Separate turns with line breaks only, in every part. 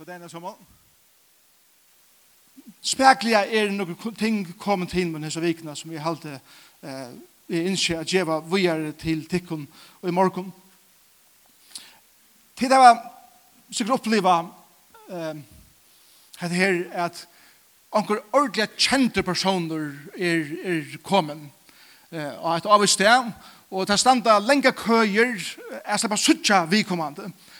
Hva er det som om? Spekliga er noen ting kommet til med disse vikene som vi halte eh, vi innskje at djeva vujere til tikkun og i morgen. Tid det var sikkert oppleva eh, at her at onker ordentlig kjente personer er, er kommet eh, og et avvist sted og det standa lenge køyer jeg slipper suttja vikommande. Eh,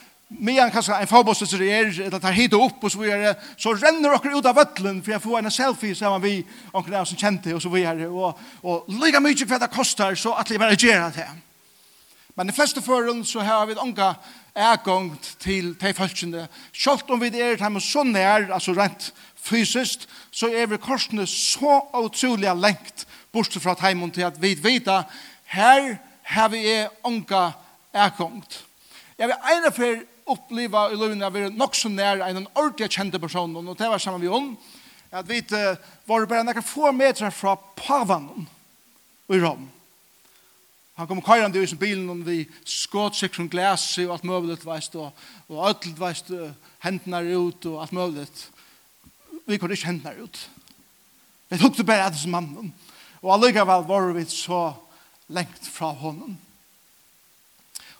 medan kanskje en fagbosse er, eller tar hit opp, og så videre, så renner dere ut av vøtlen, for jeg får en selfie sammen vi, onker der som kjente, og så videre, og, og like mye for det koster, så at jeg bare gjør det. Men de fleste forhold, så har vi unga ergång til de følgende. Selv om vi er hjemme så nær, altså rent fysisk, så er vi korsene så utrolig lengt bort fra heimen til at vi vet her har vi unga ergång. Jeg vil ene for oppleva i løvene av nok så nær en ordentlig kjente person, og det var sammen vi om, at vi uh, var bare nekker få meter fra pavan i Rom. Han kom kajrande i sin bilen, og vi skått seg som glas og alt mulig, veist, og, og alt veist, hendene er ut, og alt mulig. Vi kunne ikke hendene er ut. Vi tok det bare etter som mannen. Og allikevel var vi så lengt fra hånden.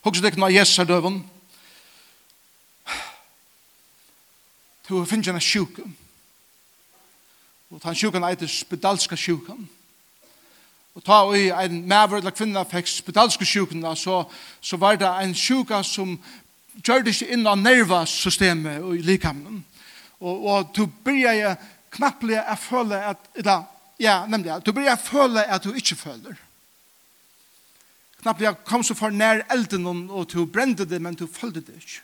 Hugsa dykna Jesus er døven. hun finner en sjuke. Og den sjuken eiter spedalska sjuken. Og ta og en maver eller kvinna fikk spedalska sjuken, så, så var det en sjuka som gjør det ikke inn av nervasystemet og i likamnen. Og, og du byrja knapplig å føle at, eller, ja, nemlig, du byrja føle at du ikke føler. Knapplig kom så for nær elden og du brende det, men du følte det ikke.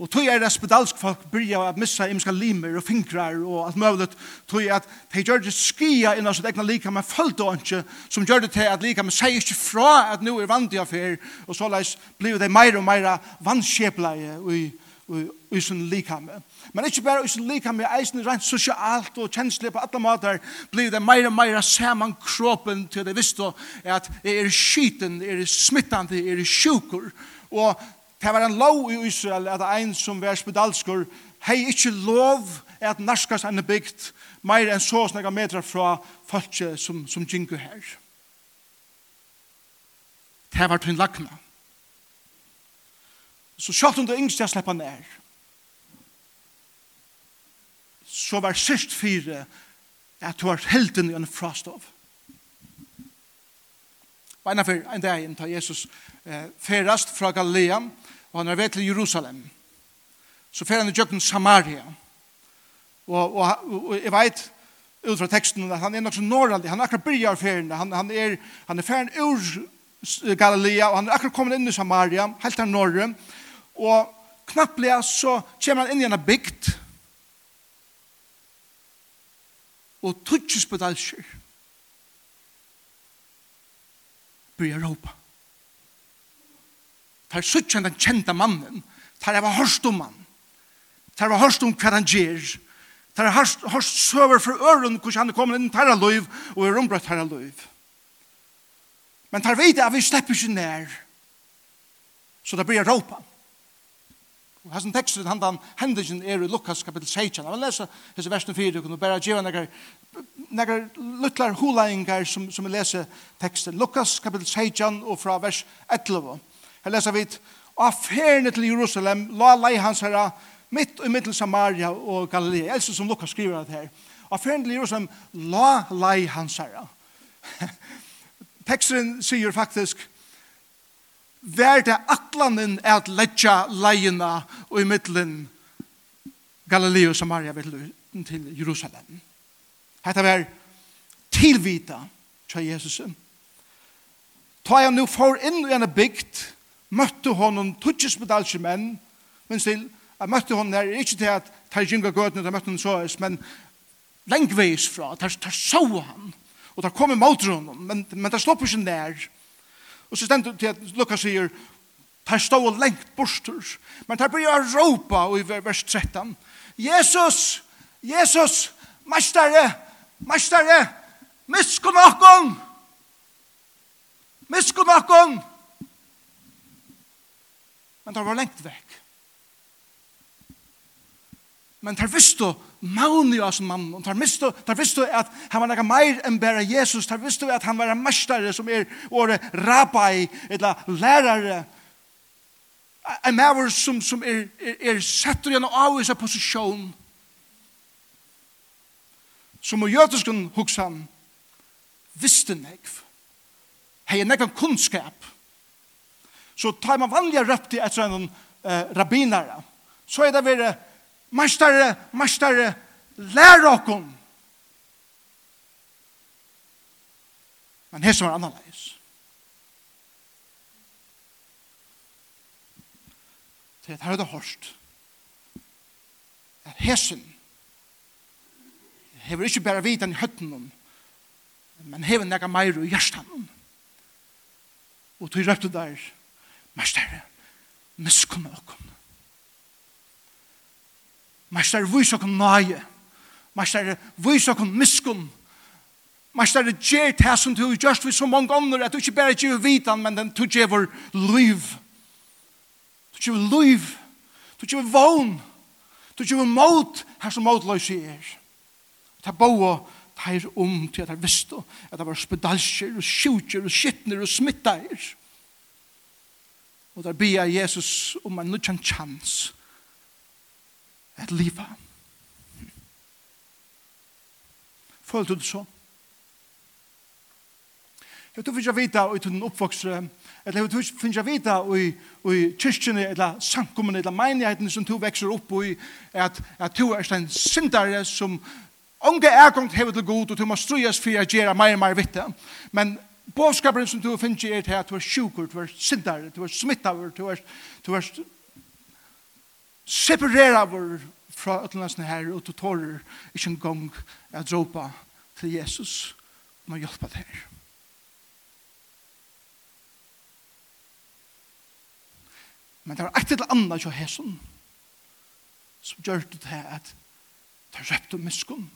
Og tog er det spedalsk folk byrja at missa imiska limer og fingrar og alt møvlet. Tog at de gjør det skia innan sitt egna lika, men følte ikke, som gjør det til at lika, men sier ikke fra at nu er vant i affær, og så leis blir det meira og meira vannskjepleie i, i, i sin lika. Men ikke bare i sin likame, eisen rent sosialt og kjenslig på alle måter, blir det meira og meira saman kroppen til det visste at er skiten, er smittande, er sjukur. Og Det var en lov i Israel at ein som var spedalskur hei ikkje lov at narskas enn bygd meir enn så snakka meter fra falske som, som gingu her. Det var tunn lakna. Så sjalt om det yngste jeg sleppa nær, så var sist fire at du var helden i en frastov. Beina for en dag inn Jesus eh, ferast fra Galilean og han er ved til Jerusalem. Så fer han i jøkken Samaria. Og, og, og jeg vet, ut fra teksten, at han er nok så norraldig, han er akkurat byrjar ferien, han, han er, han er ferien ur Galilea, og han er akkurat kommet inn i Samaria, helt her norre, og knapplega så kommer han inn i en bygd, og tutsis på dalsjer, byrjar råpa tar suttjen den kjenta mannen, tar jeg var hørst om han, tar jeg hørst om hva han gjør, tar jeg hørst søver for øren hvordan han er kommet inn, tar jeg løyv, og er ombrøtt tar jeg løyv. Men tar veit at vi slipper ikke nær, så det blir råpa. Og hans teksten han den hendelsen er i Lukas kapitel 16. Jeg vil lese hese versen 4, og bare gjøre nekker nekker luttlar hulaingar som, som vi leser teksten. Lukas kapitel 16 og fra vers 11. Her leser vi av ferne til Jerusalem, la lei hans herra, mitt og mitt Samaria og Galilea. Jeg elsker som Lukas skriver det her. Av ferne til Jerusalem, la lei hans herra. Teksten sier faktisk, Vær det atlanen er at letja leina og i middelen Galilea og Samaria til Jerusalem. Hetta var tilvita til Jesus. Ta jeg nu for inn i en bygd møtte honom tutsis medalje menn, men still, jeg møtte honom der, ikke til at tar gynga gøtene, tar møtte honom så, men lengveis fra, tar, tar så han, og tar kom imot honom, men, men tar slopp ikke nær. Og så stendt til at Lukas sier, tar stå lengt borster, men tar bryr å råpa i vers 13, Jesus, Jesus, Mestare, Mestare, miskunn okkon, miskunn okkon, men det var lengt vekk. Men der visste maun jo som mann, og der visste, der visste at han var nekka meir enn bæra Jesus, der visste at han var en mestare som er åre rabbi, eller lærare, en maver som, som er, er, er setter gjennom avvisa posisjon, som og jødeskun huksan, visste nekv, hei nekv kunnskap, så tar man vanliga röpte etter en eh, rabbinare. Så er det vare, mastare, mastare, lær okkom. Men her som er annerledes. Til at her er det hårst. At hesen hever ikke bare vidan i høtten men hever nega meir i hjertan. Og tog røpte der, Mestare, miskunn okkom. Mestare, vis okkom nøye. Mestare, vis okkom miskunn. Mestare, gjer det som du gjørst vi så mange ånder, at du ikke bare gjer vitan, men du gjer vår liv. Du gjer liv. Du gjer vogn. Du gjer mot, her som motløse er. Ta boa, teir om til at jeg visste at det var spedalsjer og sjutjer og skittner og smittar. Og der bia Jesus om en nødjan chans et liva. Følte du det så? Jeg tror ikke jeg ut i den oppvoksre, eller jeg tror ikke jeg vet i kyrkjene, eller sankumene, eller menigheten som du vekser opp i, at, at du er en syndare som unge ergångt hever til god, og du må strues for å gjøre mer og mer vitt. Men Båskaperen som du finner er til at du er sjukur, du er sindare, du er smittaver, du er, du er separeraver fra ødelandsene her, og du tårer ikke en gang at råpa til Jesus om å hjelpe deg her. Men det var et eller annet til Jesus, som gjør det til at det er røpt røpte miskunn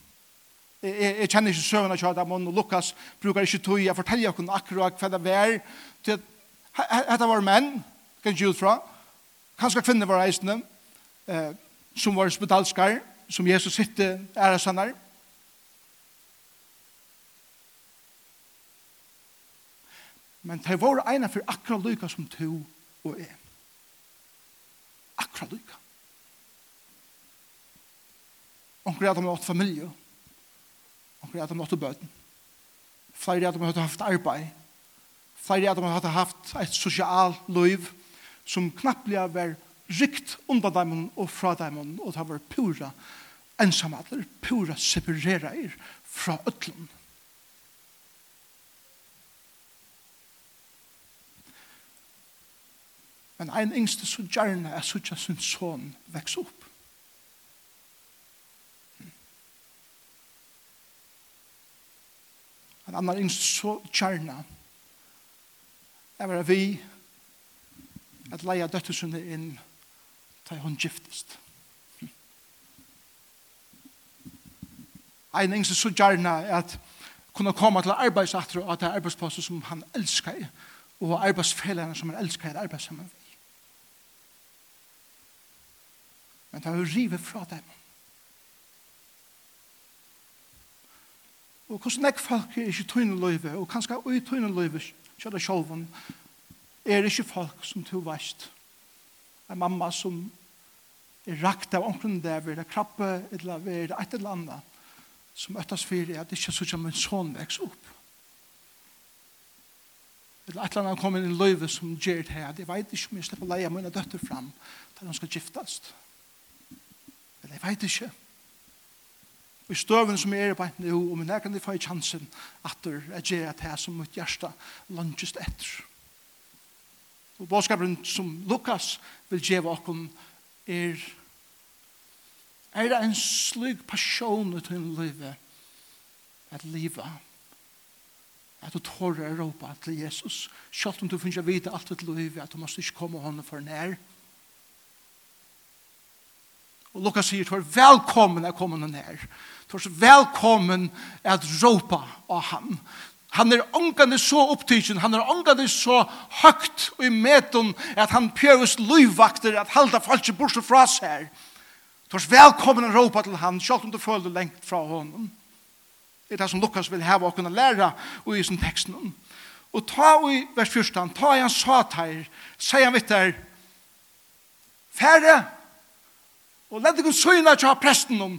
jeg, jeg kjenner ikke søvnene til Adam og Lukas bruker ikke tog jeg forteller dere akkurat hva det var. Til dette var menn kan ikke ut fra kanskje kvinner var reisende eh, som var spedalskar som Jesus sitte æresannar men det var ene for akkurat lykka som to og en akkurat lykka Onkel Adam har åt familje. Onkel at de måtte bøten. Flere at de haft arbeid. Flere at de haft et sosialt liv som knapplega var rikt undan dem og fra dem og det var pura ensamheter, pura separerer fra øtlen. Men ein yngste så gjerne er suttja sin son veks opp. Men han var en så kjærna. Jeg var vi at leia døttesunne inn til hun giftest. Ein engst så kjærna at kunne komme til arbeidsatro og at det er arbeidsplasser som han elsker og arbeidsfellene som han elsker er arbeid sammen. Men det er jo rive fra dem. Og hvordan nek folk er ikke tøyne løyve, og kanskje ui tøyne løyve, kjører sjolven, er ikke folk som to veist. En mamma som er rakt av omkring der, vil det krabbe, eller vil det et eller annet, som øttes fyrir at ikke sånn som en sånn veks opp. Eller et eller annet kommer inn i løyve som gjør det her, jeg vet ikke om jeg slipper leie mine døtter fram, da de skal giftast. Eller jeg vet ikke i støven som er på nå, og min egen får jeg chansen at jeg gjør at jeg som mitt hjerte lunges etter. Og bådskapen som Lukas vil gjøre oss er er det en slik passion ut i livet at livet at du tårer å råpe til Jesus selv om du finner vite alt ditt liv at du måste ikke komme hånden for nær Og Lukas sier, du er velkommen er kommet nær. Du er velkommen at råpa av ham. Han er ångande så opptidsen, han er ångande så høgt og i meton at han pjøves løyvakter at halda folk ikke fra seg. Du er velkommen å råpa til han, selv om du føler lengt fra honom. Det er det som Lukas vil hava og kunne lære og i sin teksten. Og ta i vers 14, ta i hans satar, sier han vitt der, færre Og lette ikke søgna til å ha presten om.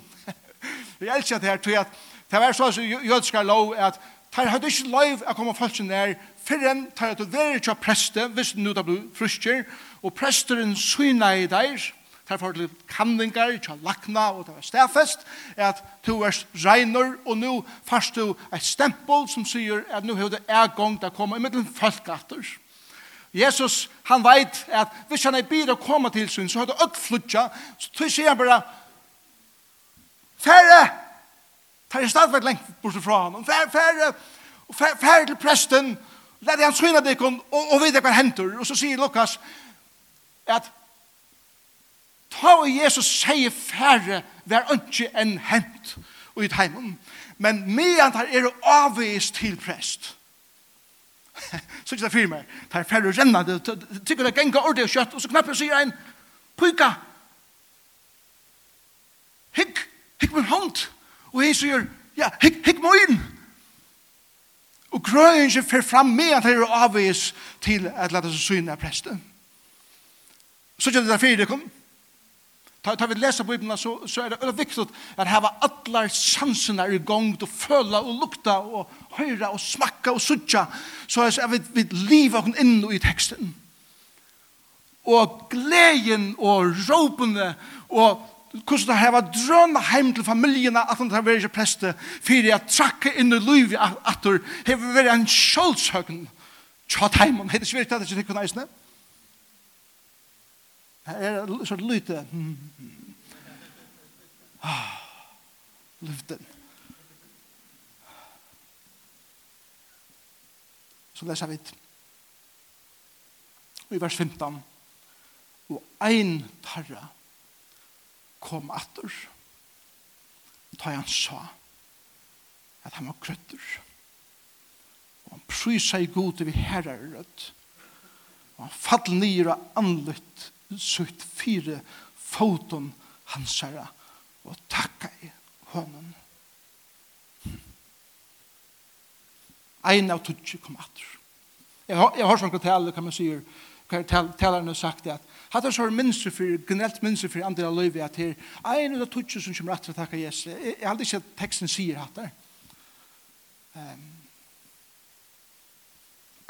Jeg elsker det her, tror jeg, det var så jødiske lov, at tar hadde ikke lov å komme folk nær, før enn tar at du verer til preste, hvis det nå da blir frusker, og presteren søgna i der, tar for til kanningar, til lakna, og det var stedfest, at du er regner, og nå fast du et stempel som sier at nå har du er gong til å komme i middelen folkatter. Ja Jesus, han veit at hvis han er bid å komme til sin, så har du økt flutja, så tog sier han bare, færre! Tar jeg stadvært lengt bort fra han, færre, færre, færre, til presten, lær han syna dikon, og, og vite hva hentur, og så sier Lukas, at ta og Jesus sier færre, vær ønske enn hent, og i heimen, men medan tar er avvist til prest, Så ikke det fyrer meg. Det er færre renna, det tykker det genga ordet og kjøtt, og så knappen sier en, pyka, hikk, hikk min hånd. Og jeg sier, ja, hikk, hikk må inn. Og grøyen ikke fer fram med at det er avvis til at lade seg syne av presten. Så ikke det er fyrir det kom, Ta, ta vi lesa Bibeln så, så er det veldig viktig at hava allar sansene i gang og føla og lukta og høyra og smakka og sutja så er vi, vi liva hun inn i teksten og gleden og råpene og hvordan det hava drøna heim til familjena at han tar veri preste fyrir at trakka inn i livet at det hava veri en sjålshøgn tjatt heim om det er ikke virkelig at det ikke Her er en sånn lyte. Ah, luften. Så leser vi i vers 15. Og ein tarra kom atter. Ta han sa at han var krøtter. Og han prysa i gode vi herrer rødt. Og han fall nir og anlytt sutt fire foton hans hansara og takka i hånden. Ein av tutsi kom atur. Jeg har, jeg har sånn tale, kan man sier, talerne har sagt det, at hatt er sånn minster for, generelt minster for andre av løyvi, at her, ein av tutsi som kommer atur takka Jesus. Jeg, jeg aldri ikke at teksten sier hatt der. Um,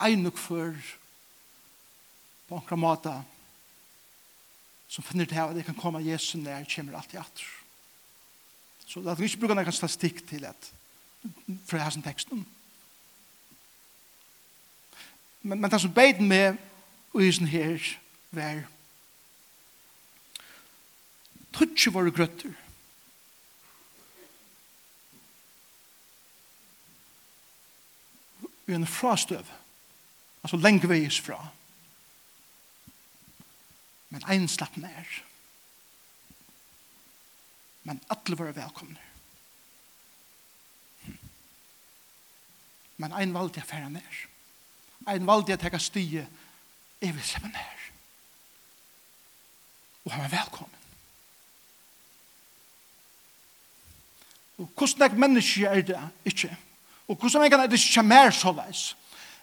ein nok for på enkla måte som finner det her, at det kan komme Jesus nær, kommer alltid atter. Så det er ikke bruker noen statistikk til at, for det her som teksten. Men, men det som beit med og i sin her, var tutsi våre grøtter. Vi er en frastøv, altså lengveis fra. Men ein slapp nær. Men alle var velkomne. Men ein valgte jeg færre nær. Ein valgte jeg teka stie. Jeg vil slippe nær. Og han var velkommen. Og hvordan er menneske er det ikke? Og hvordan er det ikke mer så veis?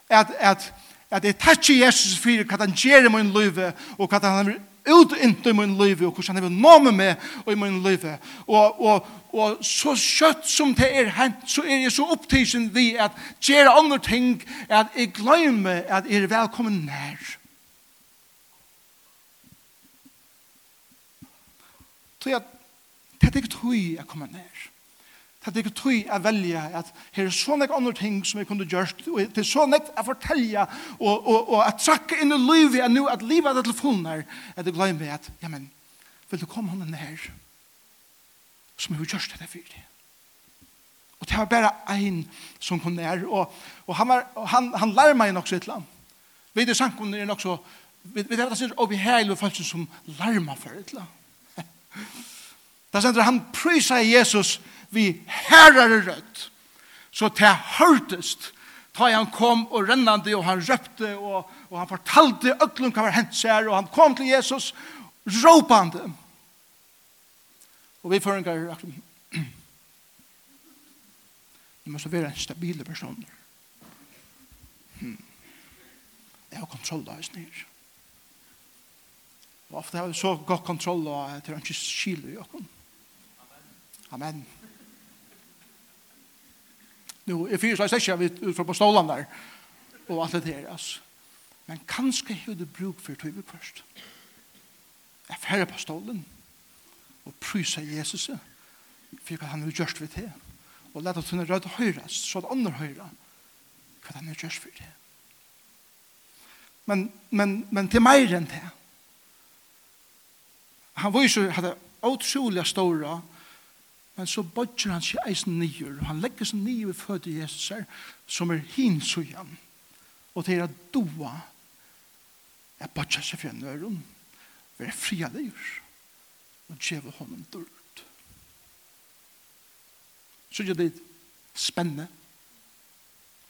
At, at at jeg takkje Jesus for hva han gjør i min liv, og hva han har ut i min liv, og hvordan han vil nå med meg i min liv. Og, og, og så kjøtt som det er hent, så er jeg så opptidsen vi at gjør andre ting, at jeg glemmer at jeg er velkommen nær. Så jeg, det er ikke tog jeg kommer nær. Det er ikke tøy å velge at her er sånne andre ting som jeg kunne gjort, og det er sånne å fortelle, og, og, og at trakke inn i livet er nå, at livet er til her, at jeg glemmer at, ja, men, vil du komme hånden her, som jeg har gjort det for deg. Og det var bare en som kom nær, og, og han, var, han, han lærer meg nok så et eller annet. Vi er sankunnen er nok så, vi, vi er det sier, og vi er hele folk som lærer meg for et eller annet. Da sender han prysa Jesus, vi herrar rødt. Så det hørtest ta han kom og rennande og han røpte og, og han fortalte øklum hva var hent seg og han kom til Jesus råpande. Og vi føringar akkurat mye. Det måste vara en stabil person. Hmm. Jag har kontroll där snir. Och ofta har vi så god kontroll och att det inte skiljer i oss. Amen. Amen. Nu, jeg fyrer slags ikke ut, ut fra på stålen der, og alt det der, altså. Men kanskje har du bruk for tog vi først. Jeg færre på stålen, og prysa Jesus, for hva han har gjort ved det, og lette at hun er rød så det andre høyre, hva han har gjort for det. Men, men, men til mer enn det. Han viser at det er utrolig store Men så bodger han seg eisen nyer. Han legger seg nyer ved fødde Jesus her, som er hinsøyen, Og til å doa er bodger seg fra nøren. Vi er fria nyer. Og gjøre honom dørt. Så gjør det spennende.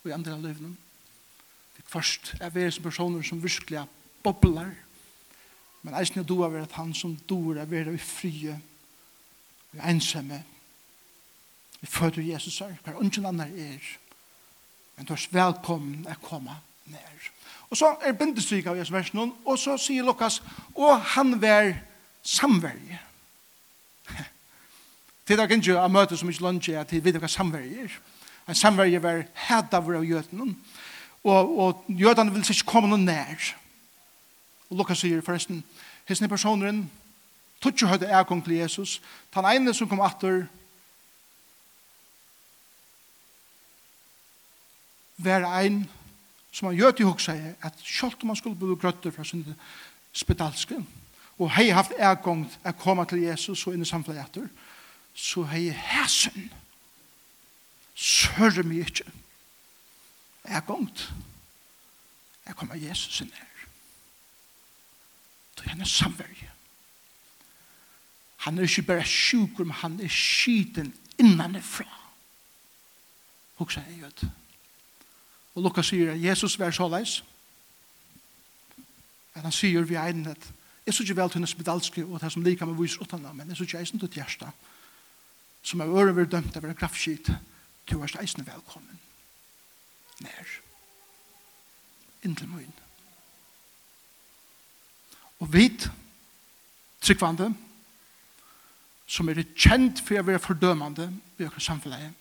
Og i andre av. Det først er vi som personer som virkelig bobler. Men eisen er doa ved at han som doer er ved frie Vi er ensamme. Vi føder Jesus her, hver ungen annen er. Men du er velkommen å komme ned. Og så er bindestryk av Jesus versen, og så sier Lukas, og han var samverje. Det er ikke en møte som ikke lønner at vi vet hva samverje er. En samverje var hæt av av jøtene, og, og jøtene vil ikke komme noen nær. Og Lukas sier forresten, hessene personeren, Tutsi høyde er kong til Jesus. Tan ene som kom atter, var ein som han gjør til hos seg, at selv om han skulle bli grøtter fra sin spedalske, og hei haft ergång at komme til Jesus og inn i samfunnet etter, så hei hæsen, sørre meg ikke, ergång, jeg kommer Jesus inn her. Det er en samverje. Han er ikke bare sjukur, men han er skiten innanifra. Hoksa en jød. Og Lukas sier at Jesus var så leis. At han sier vi egnet at jeg synes ikke vel til hennes medalske og det som liker med viser utenna, men jeg synes ikke eisen til et som er øren vil dømt av en kraftskit til hver eisen velkommen. Nær. Inntil møyen. Og vit, tryggvande, som er kjent for å være fordømende i økker samfunnet.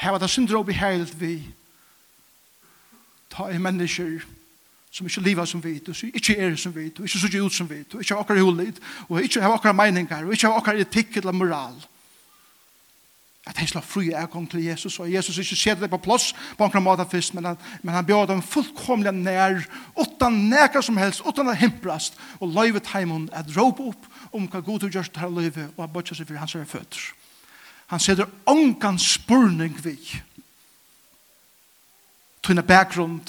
Her var det syndrom i heilt vi ta i mennesker som ikke lever som vi, og som ikke er som vi, og ikke ser ut som vi, og ikke har akkurat hulit, og ikke har akkurat meninger, og ikke har akkurat etikk eller moral at han slår fri avgång til Jesus, og Jesus ikke ser det på plass på en måte først, men han, men han bjør dem fullkomlig nær, uten nækker som helst, uten å himprast, og løyvet heimen at råpe opp om hva god du gjør til å løyve, og at bøtja seg for hans er føtter. Han setter ångan spurning vi. Tøyne bakgrunn,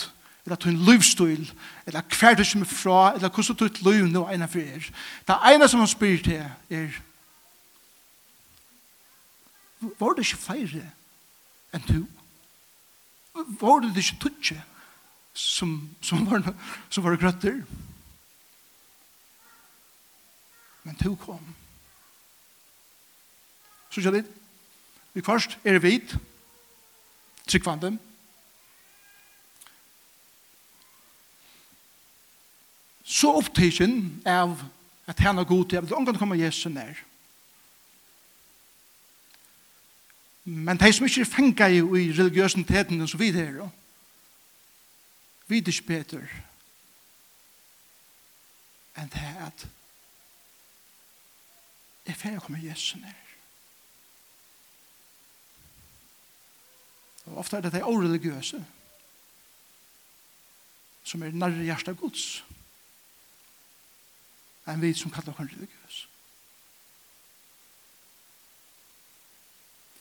eller tøyne livsstil, eller hver du kommer fra, eller hvordan du er liv nå ene for er. Det ene som han spyr til er, Var det ikke feire enn du? Var det ikke tutsi som, som, var, som var grøtter? Men du kom. Så sier det, vi først er vit, tryggvande, så opptidsen av at han er god til, at han kan komme Jesus nær. Men de som ikke er fengt i religiøsiteten og så videre, vi er ikke bedre enn det at jeg får komme Jesus nær. Og ofte er det de oreligiøse som er nærre hjertet gods enn vi som kallar oss religiøse.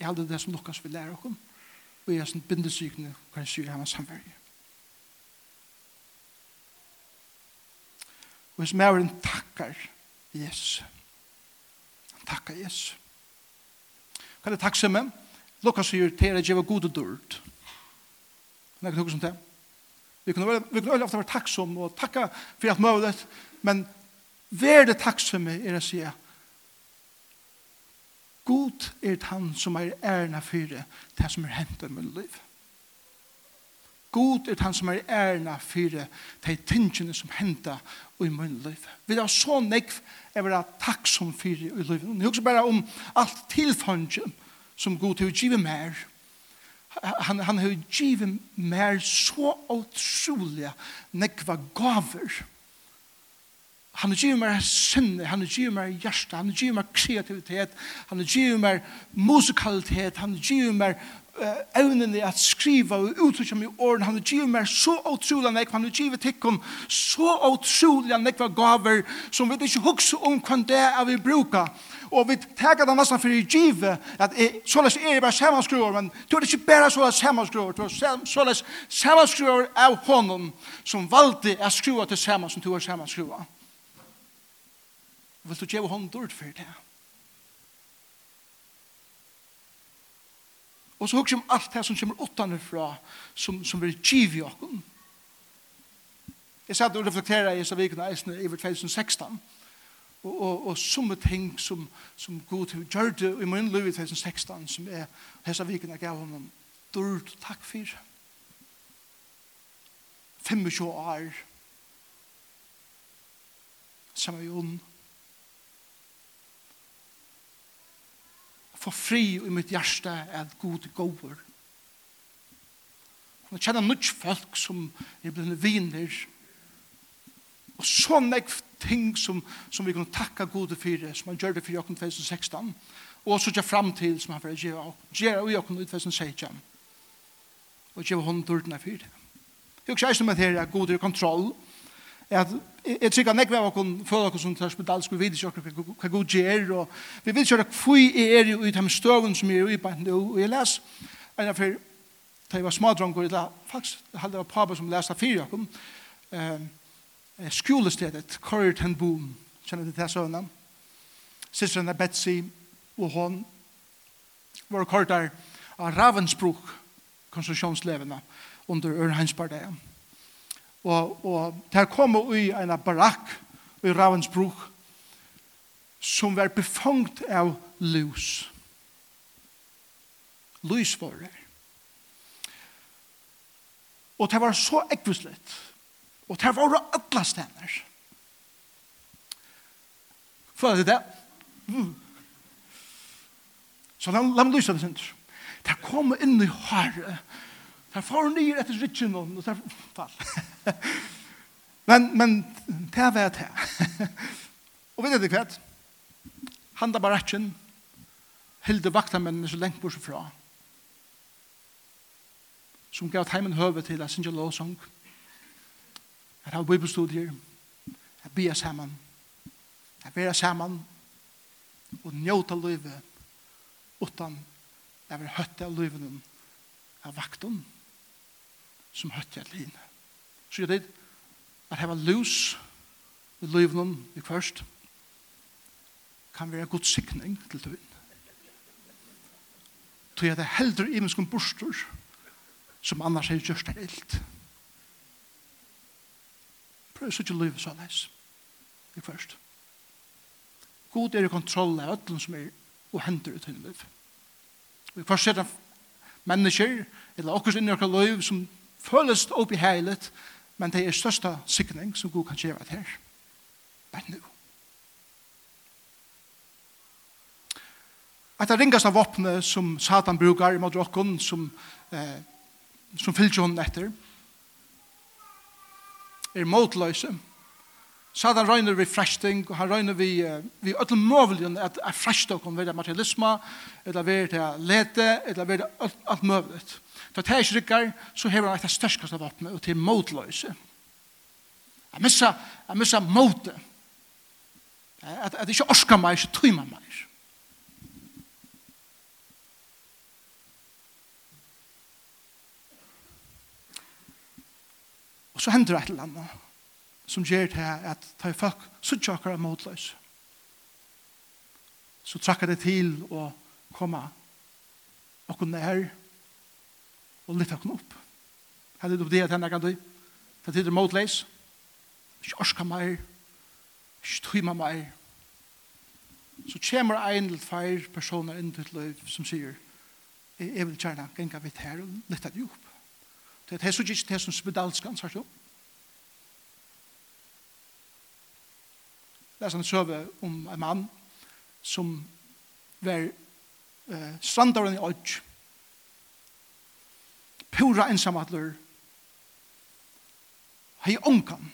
Jeg hade det som Lukas vil lære oss og jeg er sånn bindesykende kan sy i hans samverje. Og hans mævren takkar Jesus. Han takkar Jesus. Kan jeg takke meg? Lukas sier til at jeg var god og dørt. Men jeg ikke huske som det. Vi kunne, vi kunne ofte være takksomme og takka for alt mulig, men vær det takksomme er å si at God er han som er ærna fyrir det som er hentet i mitt liv. God er han som er ærna fyrir de tingene som hentet i mitt liv. Vi har så nekv er vera takksom fyrir i livet. Jeg husker bare om alt tilfangen som God har givet mer. Han, han har givet mer så utrolig nekva gaver. Han har givet meg sinne, han har givet meg hjerte, han har givet meg kreativitet, han har givet meg musikalitet, han har givet meg uh, evnene at skriva og uttrykke meg i åren. Han har givet meg så utrolig nekk, han har givet tikkum så utrolig nekk var gaver som vi ikke husker om hva det er vi bruker. Og vi tenker det nesten for i give, at jeg, så løs er jeg bare sammanskruer, men du er ikke bare så løs sammanskruer, du er så løs sammanskruer av honom som valgte å skruer til saman som du er sammanskruer vil du gjøre hånd dårlig for det. Og så husker om alt det som kommer åttende fra, som, som vil give i åkken. Jeg satt og reflekterer i Savikene Eisene i 2016, og, og, og som ting som, som god gjør det i min liv i 2016, som er hese vikene gav honom dårlig takk for. 25 år, sammen med Jon, få fri i mitt hjärsta at god gåver. Kunne har nødt folk som er blevet viner. Og så nekv ting som, som vi kan takka gode for, som han gjør det for jokken 2016. Og så gjør fram til som han får gjøre og jokken 2016. Og gjøre hånden dørtene for det. Jeg har ikke med det her, god kontroll. Og at jeg tykker nekve av okken føler okken som tar spedalsk, vi vet ikke hva god gjør, og vi vet ikke hva er jo i de støvn som er i band, og jeg les, en av fyr, da jeg var smadronger, eller faktisk, halde var pappa som leste fyr fyrir eh, skolestedet, Corrie ten Boom, kjenner du til søvnen, sisteren er Betsy, og hon var kortar av Ravensbruk, konstruksjonslevene, under Ørheinspartiet og, og der kom i en barakk i Ravensbruk som var befangt av lus. Lus var det. Og det var så ekvislet. Og det var alle stener. Føler du det? Mm. Så la, la meg lyse det sin. Det kom inn i håret Der får hun nye etter rytjen, og der fall. men, men, det er vært her. og vet du hva? Han da bare rytjen, hilde vaktamennene så lengt bort fra. Som gav heimen høve til at synge lovsang, at ha bibelstudier, at bia saman, at vera saman, og njóta livet, utan at vera høtte av livet av vaktum som høtt jeg lin. Så jeg det at heva lus i livnen i først kan være god sikning til tøyen. Så jeg det heldur i min skum bostur, som annars er gjørst det ilt. Prøv så ikke livet så leis i først. God er i kontroll av ødlen som er og hender i tøyen liv. Vi først ser det mennesker eller okkur inni okkur liv som føles opp i heilet, men det er største sikning som Gud kan gjøre her. Men nå. At det ringast av våpne som Satan brukar i mot som, eh, som fyllt hon etter er motløse. Satan røyner vi fræsting, og han røyner vi, uh, vi ødel møvelen at er fræsting om vi materialisme, eller vi er lete, eller vi er alt møvelet. For det er ikke rykker, så hever han et størskast av våpenet og til motløse. Jeg missa, jeg missa motet. At, at ikke orska meg, ikke tøyma meg. Og så hender det et eller annet som gjør det at ta i folk så tjokker av motløse. Så trakker det til å komme og kunne er og lytta henne opp. Hadde du det at henne kan du? Det tider motleis. Ikke orska meir. Ikke tøyma meir. Så kommer en eller feir personer inn til liv som sier jeg vil gjerne genga vidt her og lytta det opp. Det er så ikke det som spedalskan, sier du? Det er sånn søve om en mann som var eh, strandaren i Odj pura ensamatler. Hei onkan.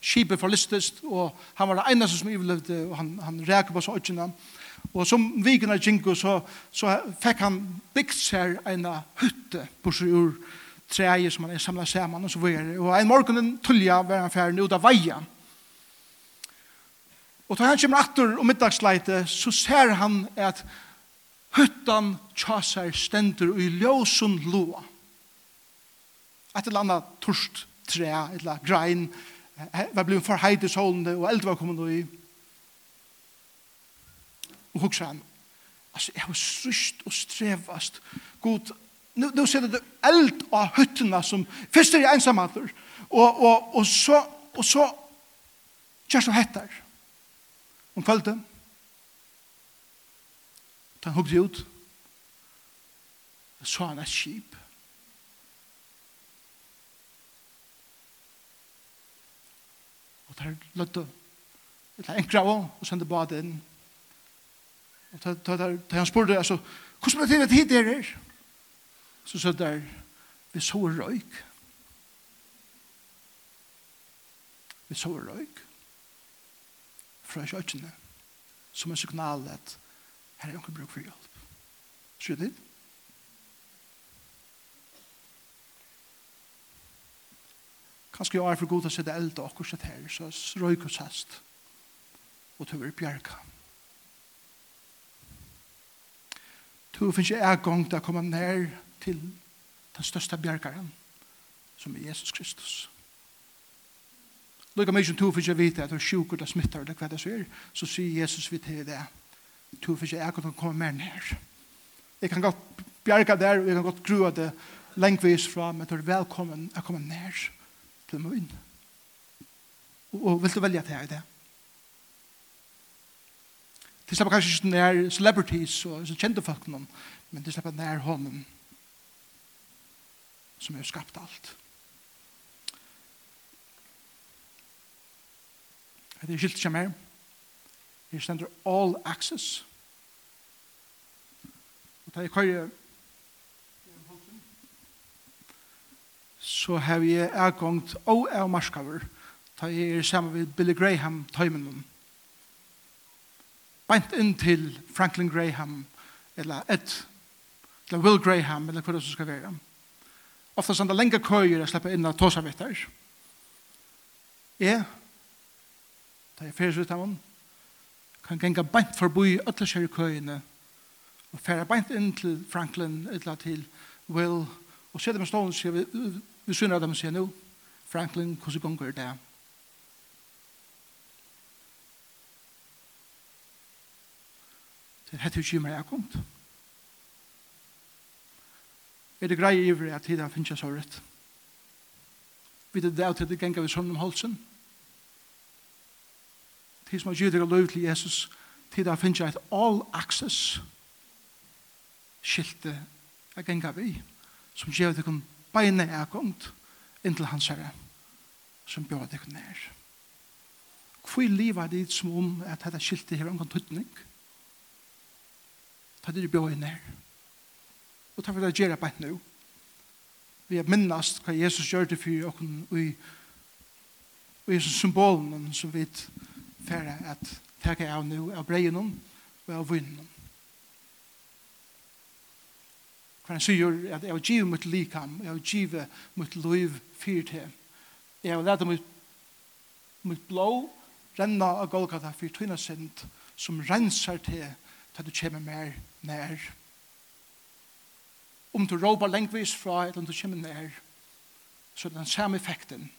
Skipet forlistest, og han var det eneste som ivelevde, og han, han reker på seg økjene. Og som vikene gikk, så, så fikk han bygd seg en hytte på seg ur treie som han samlet sammen, og så videre. Og en morgen den tulja var han ferdig ut av veien. Og da han kommer atter om middagsleite, så ser han at hyttan tjasar stendur i ljøsund loa et eller annet torst tre, et eller annet grein, var blevet for heid i solen, og eldre var kommet i. Og hukser han, altså, jeg var sryst og strevast. God, nu, nu ser det eld av høttene som, først er jeg ensamheter, og, og, og så, og så, kjærst og hettar. Hun følte, han hukte ut, så han et skip, tar løtte eller enkra av og sende bad inn. Og tar, tar, tar, han spurte altså hvordan ble det hit er her så sa der vi så røyk. Vi så røyk fra kjøkkene som en signal at her er noen bruk for hjelp så det Kanskje jeg er for god til å sitte eld og akkurat sitt her, så røyk og sest, Og til å være bjerga. Du finnes ikke en gang til å komme ned til den største bjergaren, som er Jesus Kristus. Lika mye som du finnes ikke vite at du er sjuk og du smittar eller hva det er, så sier Jesus vi til det. Du finnes ikke en gang til å komme mer ned. Jeg kan godt bjerga der, og jeg kan godt grua det lengvis fra, men du er velkommen å komme ned. Velkommen til munn. Og, og vil du velge til her i det? Det slipper kanskje ikke nær celebrities og så kjente folk noen, men det slipper nær hånden som har skapt alt. Det er skilt ikke mer. Her stender all access. Og det er køyre så har jeg avgångt og av marskaver, da jeg er sammen med Billy Graham tøymen Beint inn til Franklin Graham, eller Ed, eller Will Graham, eller hva det som skal være. Ofta sånn det lenge køyer jeg slipper inn av tåsavitter. Jeg, da jeg fyrir ut av henne, kan genga beint forbi alle kjære køyene, og færa beint inn til Franklin, eller til Will, og så er det med vi, vi syner at de sier nå, Franklin, hvordan gonger det? Det heter jo ikke mer jeg kom til. Er det grei iver at tida finnes jeg så rett? Vi det der til det gengar vi sånn om holsen. Tid som har gitt deg lov til Jesus, tida finnes jeg et all access skilte jeg gengar vi, som gjør deg beina er kommet inn til hans herre som bjør deg nær. Hvor livet er det som om at dette skiltet her omgang tøtning? Ta det du bjør nær. Og ta for det gjør jeg beint nå. Vi er minnast hva Jesus gjør det for oss og i og Jesus symbolen som vi færre at takke av nå av breien og av vinnen. For han sier at jeg har givet mitt likam, jeg har givet mitt liv fyrt til. Jeg har lett mitt, mitt blå renna av Golgata fyrt tøyna sint, som renser til til du kommer mer nær. Om du råper lengvis fra eller om du kommer nær, så er det den samme effekten.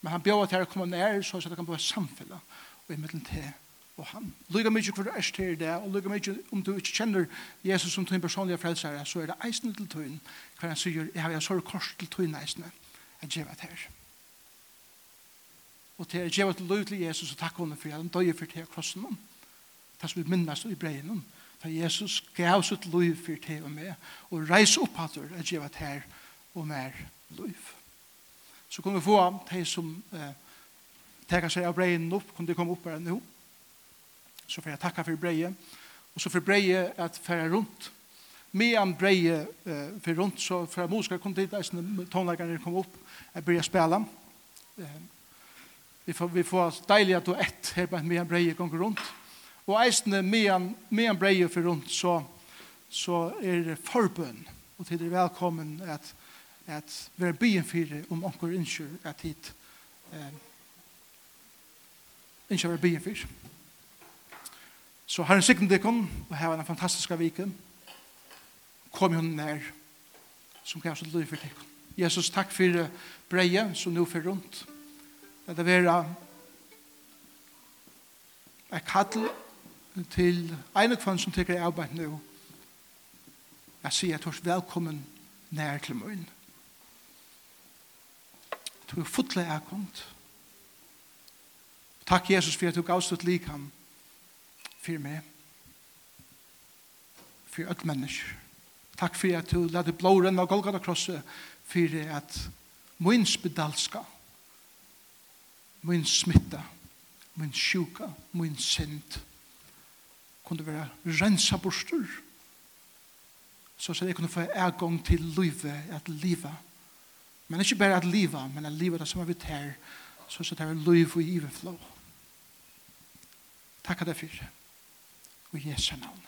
Men han bjør at jeg kommer nær, så er det kan bli samfunnet og i middelen til og han. Lyga mykje du er til det, og lyga mykje om du ikke kjenner Jesus som tøyn personlige frelsere, så er det eisne til tøyn, hver han sier, jeg har jeg sår kors til tøyn eisne, jeg gjør det her. Og til jeg gjør det løy til Jesus, og takk henne for jeg, han døy for til krossen hon. Det som vi minnes i breien hon, da Jesus gav sitt løy for til og med, og reis opp at du, jeg det her, og mer løy. Så kunne vi få de som eh, teker seg av breien opp, kunne de komme opp her nå, Så får jeg takke for breie. Og så får breie at fære rundt. Medan breie uh, for rundt, så fra Moskva kom dit, eisen tonleggerne kom opp, jeg begynner å spille. Uh, vi får, vi får deilig at du ett her på medan breie kom rundt. Og eisen medan, medan breie for rundt, så, så er det forbønn. Og til det er velkommen at, at vi er byen for om onker innskyr at hit. Uh, innskyr er byen for. Så har en sikken dikken, og her var en fantastisk viken. Kom hun nær, som kan så lyde for dikken. Jesus, takk for breie, som nå for rundt. Det er vera et kattel til ene kvann som tykker jeg arbeid nå. Jeg sier at tors velkommen nær til munn. Du er fotle er kommet. Takk Jesus for at du gav stått likam. Takk for meg, for alle mennesker. Takk for at du lade blåren av Golgata krosset, for at min spedalska, min smitta, min sjuka, min synd, kunne være rensa borster, så at jeg kunne få ergång til livet, at livet, men ikke bare at livet, men at livet er som er vidt her, så at det er liv og iverflå. Takk at det fyrir og Jesu navn.